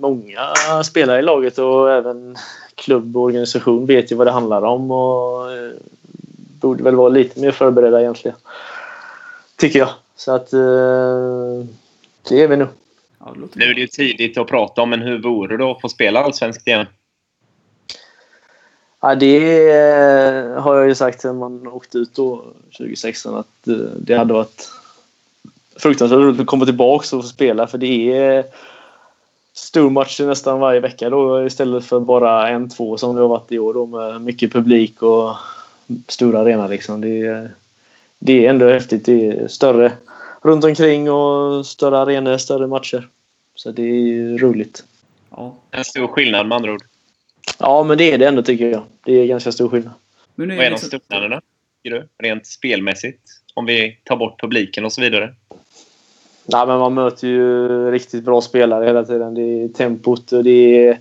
många spelare i laget och även klubb och organisation vet ju vad det handlar om och eh, borde väl vara lite mer förberedda egentligen. Tycker jag. Så att eh, det är vi nog. ja, det Nu är det ju tidigt att prata om, men hur vore det att få spela allsvenskt igen? Ja, det eh, har jag ju sagt sen man åkte ut då 2016 att eh, det hade varit fruktansvärt roligt att komma tillbaka och få spela för det är stormatcher nästan varje vecka då istället för bara en, två som det har varit i år då med mycket publik och stora arena liksom. Det, är- det är ändå häftigt. Det är större runt omkring och större arenor, större matcher. Så det är ju roligt. Ja. En stor skillnad med andra ord. Ja, men det är det ändå tycker jag. Det är ganska stor skillnad. Men nu Vad är de liksom- skillnaderna? tycker du? Rent spelmässigt? Om vi tar bort publiken och så vidare. Nej, men man möter ju riktigt bra spelare hela tiden. Det är tempot och det är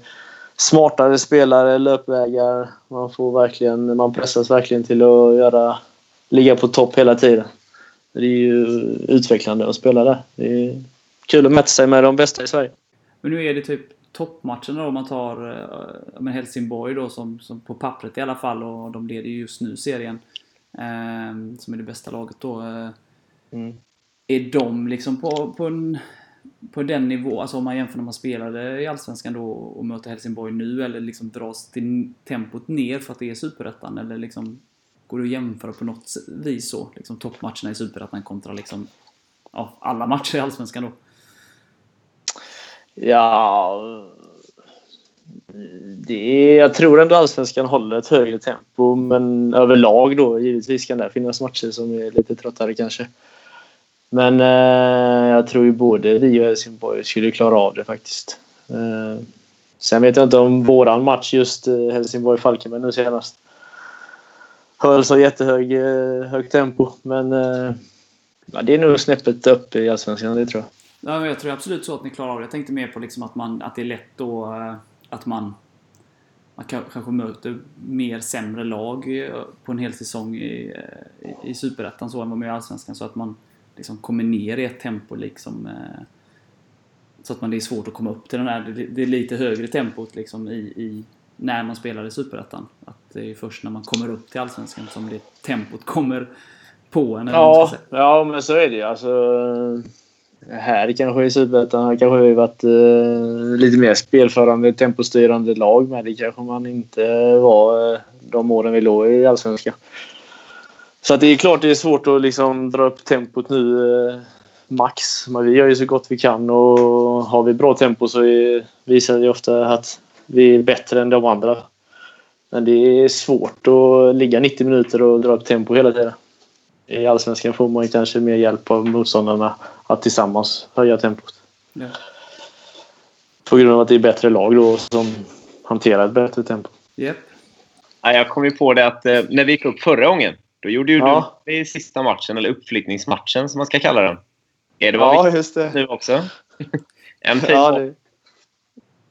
smartare spelare, löpvägar. Man får verkligen, man pressas verkligen till att göra, ligga på topp hela tiden. Det är ju utvecklande att spela där. Det är kul att mäta sig med de bästa i Sverige. Men nu är det typ toppmatcherna då, om man tar eh, men Helsingborg då som, som på pappret i alla fall och de leder ju just nu serien. Eh, som är det bästa laget då. Eh, Mm. är de liksom på, på, en, på den nivå, alltså om man jämför när man spelade i Allsvenskan då och möter Helsingborg nu eller liksom dras till tempot ner för att det är Superettan eller liksom Går det att jämföra på något vis så? Liksom toppmatcherna i Superettan kontra liksom ja, alla matcher i Allsvenskan då? Ja... Det är, jag tror ändå Allsvenskan håller ett högre tempo, men överlag då givetvis kan det finnas matcher som är lite tröttare kanske. Men eh, jag tror ju både vi och Helsingborg skulle klara av det faktiskt. Eh, sen vet jag inte om våran match just eh, Helsingborg-Falkenberg nu senast höll så jättehög eh, hög tempo. Men eh, ja, det är nog snäppet upp i Allsvenskan, det tror jag. Ja, jag tror absolut så att ni klarar av det. Jag tänkte mer på liksom att, man, att det är lätt då eh, att man, man kanske möter mer sämre lag på en hel säsong i, i, i Superettan så än vad man gör i Allsvenskan. Så att man liksom kommer ner i ett tempo liksom. Så att man, det är svårt att komma upp till den där, det, det är lite högre tempot liksom i, i när man spelar i Superettan. Att det är först när man kommer upp till Allsvenskan som det tempot kommer på en. Ja, ja, men så är det ju. Alltså, här kanske i Superettan kanske vi varit eh, lite mer spelförande, tempostyrande lag. Men det kanske man inte var eh, de åren vi låg i Allsvenskan. Så att det är klart det är svårt att liksom dra upp tempot nu eh, max. Men vi gör ju så gott vi kan och har vi bra tempo så är, visar det ofta att vi är bättre än de andra. Men det är svårt att ligga 90 minuter och dra upp tempo hela tiden. I Allsvenskan får man kanske mer hjälp av motståndarna att tillsammans höja tempot. Ja. På grund av att det är bättre lag då som hanterar ett bättre tempo. Ja, jag kom ju på det att eh, när vi gick upp förra gången, då gjorde ju Ja. du det i sista matchen, eller uppflyttningsmatchen som man ska kalla den. Är det vad vi just det. nu också? [LAUGHS] en, Ja, det...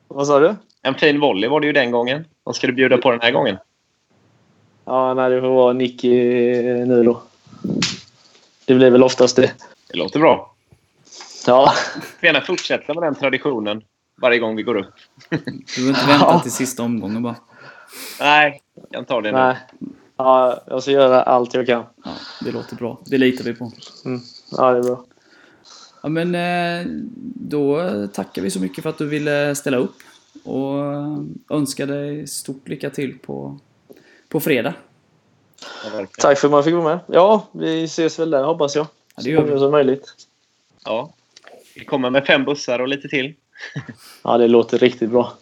Vad sa du? En fin volley var det ju den gången. Vad ska du bjuda på den här gången? Ja, nej, det får vara Nicky nu då. Det blir väl oftast det. Det låter bra. Ja, Vi får gärna fortsätta med den traditionen varje gång vi går upp. Du behöver inte vänta till sista omgången bara. Nej, jag kan ta det nu. nej. Ja, jag ska göra allt jag kan. Ja, det låter bra. Det litar vi på. Ja, det är bra. Ja, men eh, då tackar vi så mycket för att du ville ställa upp. Och önskar dig stort lycka till på, på fredag. Ja. Tack för att man fick vara med. Ja, vi ses väl där hoppas jag. Ja, det Så gör vi. många som möjligt. Ja. Vi kommer med fem bussar och lite till. Ja, det låter riktigt bra.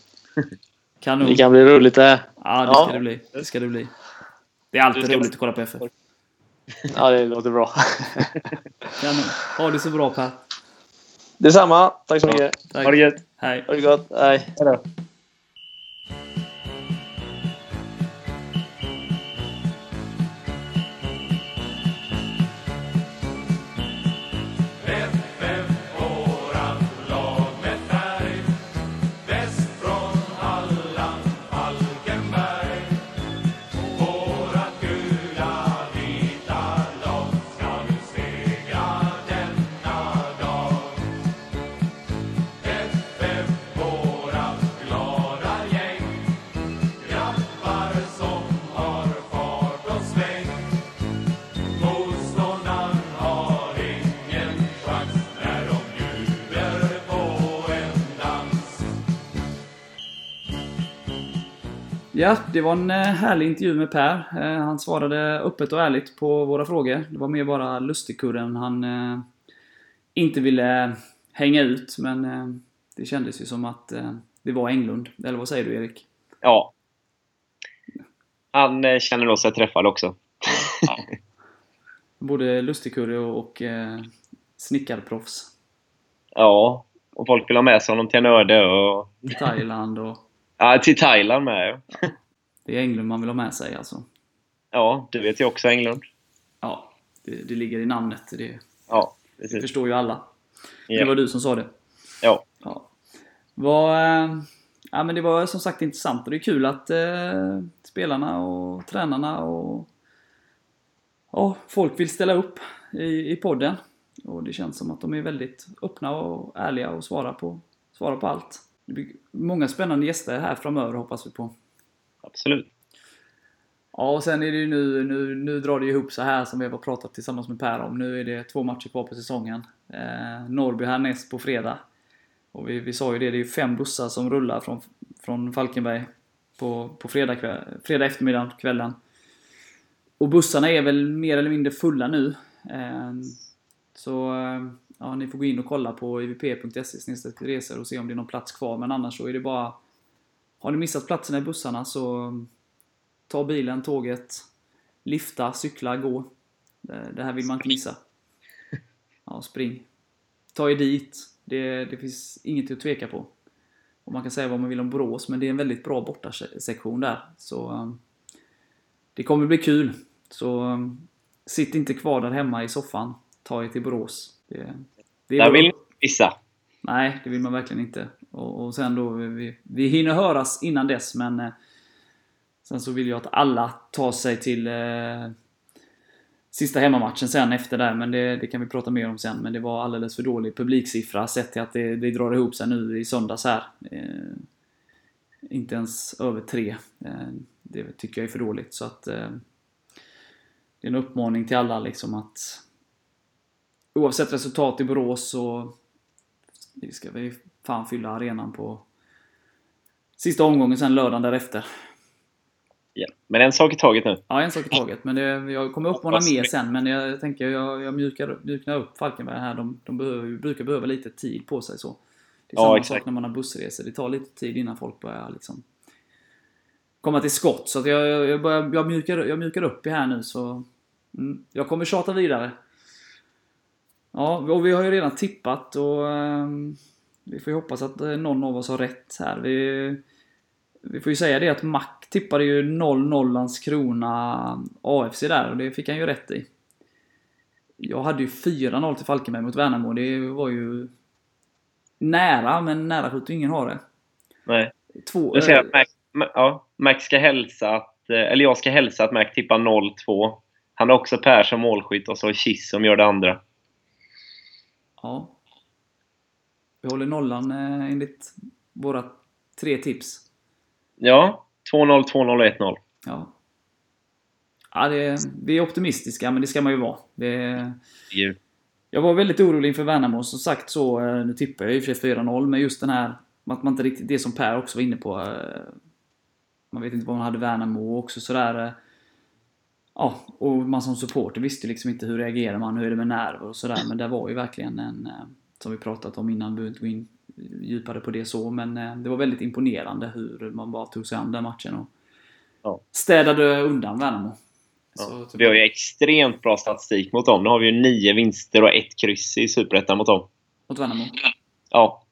Kanon. Det kan bli roligt det här. Ja, det Ja. ska det bli. Det ska det bli. Det är alltid roligt att kolla på FF. Ja, det låter bra. Kanon. Ha det så bra Per. Detsamma. Tack så mycket. Tack. Ha det gött! Hej. Ha det gott. Hej. FF Ja, det var en eh, härlig intervju med Per. Eh, Han svarade öppet och ärligt på våra frågor. Det var mer bara lustigkurren han eh, inte ville hänga ut, men det kändes ju som att det var Englund. Eller vad säger du Erik? Ja. Han känner nog sig träffad också. Både lustigkurre och, snickarproffs. Ja, och folk vill ha med sig honom till en öde och... Thailand och... Ja, till Thailand med. ja. Det är Englund man vill ha med sig alltså. Ja, det vet jag också Englund. Ja, det, det ligger i namnet. Det, Ja, det förstår ju alla. Det Ja. var du som sa det. Ja. Ja. Vad, eh, ja, men det var som sagt intressant och det är kul att eh, spelarna och tränarna och ja, folk vill ställa upp i, i podden. Och det känns som att de är väldigt öppna och ärliga och svarar på, svarar på allt. Det blir många spännande gäster här framöver hoppas vi på. Absolut. Ja, och sen är det ju nu, nu, nu drar det ihop så här som vi har pratat tillsammans med Per om. Nu är det två matcher kvar på säsongen. Eh, Norrby härnäst på fredag. Och vi, vi sa ju det, det är ju fem bussar som rullar från, från Falkenberg på, på fredag, kväll, fredag eftermiddag, kvällen. Och bussarna är väl mer eller mindre fulla nu. Eh, så eh, ja, ni får gå in och kolla på ivp.se resor och se om det är någon plats kvar. Men annars så är det bara... Har ni missat platserna i bussarna så ta bilen, tåget, lifta, cykla, gå. Det, här vill man inte missa. Ja, spring. Ta er dit. Det, det finns inget att tveka på. Och man kan säga vad man vill om Borås, men det är en väldigt bra bortasektion där. Så um, det kommer bli kul. Så um, sitt inte kvar där hemma i soffan. Ta er till Borås. Det, det är Där vill vissa. Nej, det vill man verkligen inte. Och, och sen då, vi, vi hinner höras innan dess, men eh, sen så vill jag att alla tar sig till eh, sista hemmamatchen sen efter där, men det, det kan vi prata mer om sen. Men det var alldeles för dålig publiksiffra sett till att det, det drar ihop sig nu i söndags här. Eh, inte ens över tre. Eh, det tycker jag är för dåligt, så att eh, det är en uppmaning till alla liksom att oavsett resultat i Borås så ska vi fan fylla arenan på sista omgången sen lördagen därefter. Ja. Men en sak i taget nu. Ja, en sak i taget. Men det, jag kommer uppmana mer sen, men jag tänker jag, jag mjukar, mjuknar upp Falkenberg här. De, de behöver, brukar behöva lite tid på sig så. Det är Ja, samma exakt. sak när man har bussresor. Det tar lite tid innan folk börjar liksom komma till skott. Så jag, jag, börjar, jag, mjukar, jag mjukar upp i här nu så... Mm, jag kommer tjata vidare. Ja, och vi har ju redan tippat och ehm, vi får ju hoppas att eh, någon av oss har rätt här. Vi, vi får ju säga det att Mac tippade ju 0-0 Landskrona AFC där och det fick han ju rätt i. Jag hade ju 4-0 till Falkenberg mot Värnamo. Det var ju nära, men nära skjuter ingen har det. Nej. Två, Du säger eh, att Max, Ma- ja, Max ska hälsa att, eh, eller jag ska hälsa att Mac tippar 0-2. Han har också Per som målskytt och så Kiss som gör det andra. Ja. Vi håller nollan eh, enligt våra tre tips. Ja, 2-0, 2-0 1-0. Ja. Ja, det, vi är optimistiska, men det ska man ju vara. Det, jag var väldigt orolig inför Värnamo, som sagt så. eh, Nu tippar jag i och för sig 4-0, men just den här... Att man inte riktigt... Det som Per också var inne på. eh, Man vet inte vad man hade Värnamo också sådär. Ja, och man som supporter visste liksom inte hur reagerar man, hur är det med nerver och sådär. Men det var ju verkligen en... eh, Som vi pratat om innan, behöver inte gå in djupare på det så. Men eh, det var väldigt imponerande hur man bara tog sig an den matchen och Ja. städade undan Värnamo. Ja. Så- Vi har ju extremt bra statistik mot dem. Nu har vi ju nio vinster och ett kryss i Superettan mot dem. Mot Värnamo. Ja.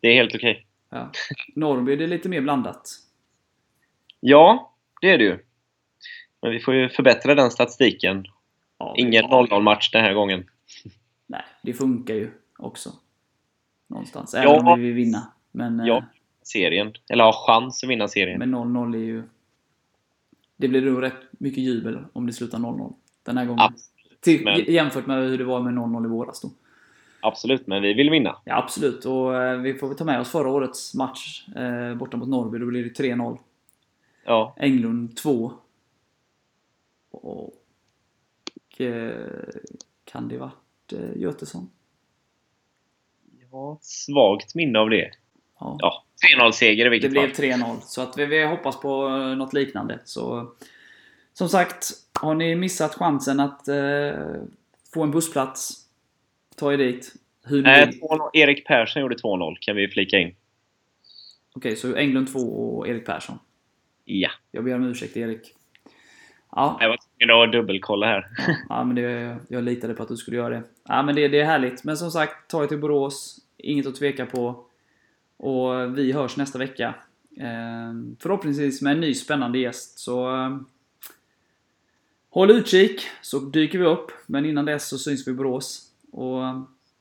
Det är helt okej. Ja. Norrby är det lite mer blandat. Ja, det är det ju. Men vi får ju förbättra den statistiken. Ja, Ingen 0-0-match den här gången. Nej, det funkar ju också. Någonstans. Ja. Även om vi vill vinna. Men, eh, Ja. Serien. Eller har chans att vinna serien. men 0-0 är ju... Det blir nog rätt mycket jubel om det slutar 0-0. Den här gången. Absolut, Till, men- Jämfört med hur det var med 0-0 i våras då. Absolut, men vi vill vinna. Ja, absolut. Och eh, vi får väl ta med oss förra årets match eh, borta mot Norrby. Då blir det 3-0. Ja. Englund 2. Och... Eh, kan det varit eh, Götesson? Ett svagt minne av det. Ja. Ja, 3-0-seger i Det vilket blev fall. 3-0, så att vi, vi hoppas på eh, något liknande. Så, som sagt, har ni missat chansen att eh, få en bussplats, ta er dit. Hur Eh, vill. 2-0. Erik Persson gjorde 2-0, kan vi flika in. Okej, så Englund 2 och Erik Persson. Ja. Jag ber om ursäkt Erik. Ja, Jag var Tvungen att dubbelkolla här. [LAUGHS] Ja, men det, jag litade på att du skulle göra det. Ja, men det, det är härligt. Men som sagt, ta er till Borås. Inget att tveka på. Och vi hörs nästa vecka. Eh, förhoppningsvis med en ny spännande gäst. Så eh, håll utkik så dyker vi upp. Men innan dess så syns vi i Borås. Och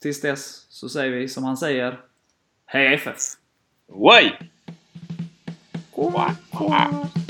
tills dess så säger vi som han säger. Hej FF! Quack.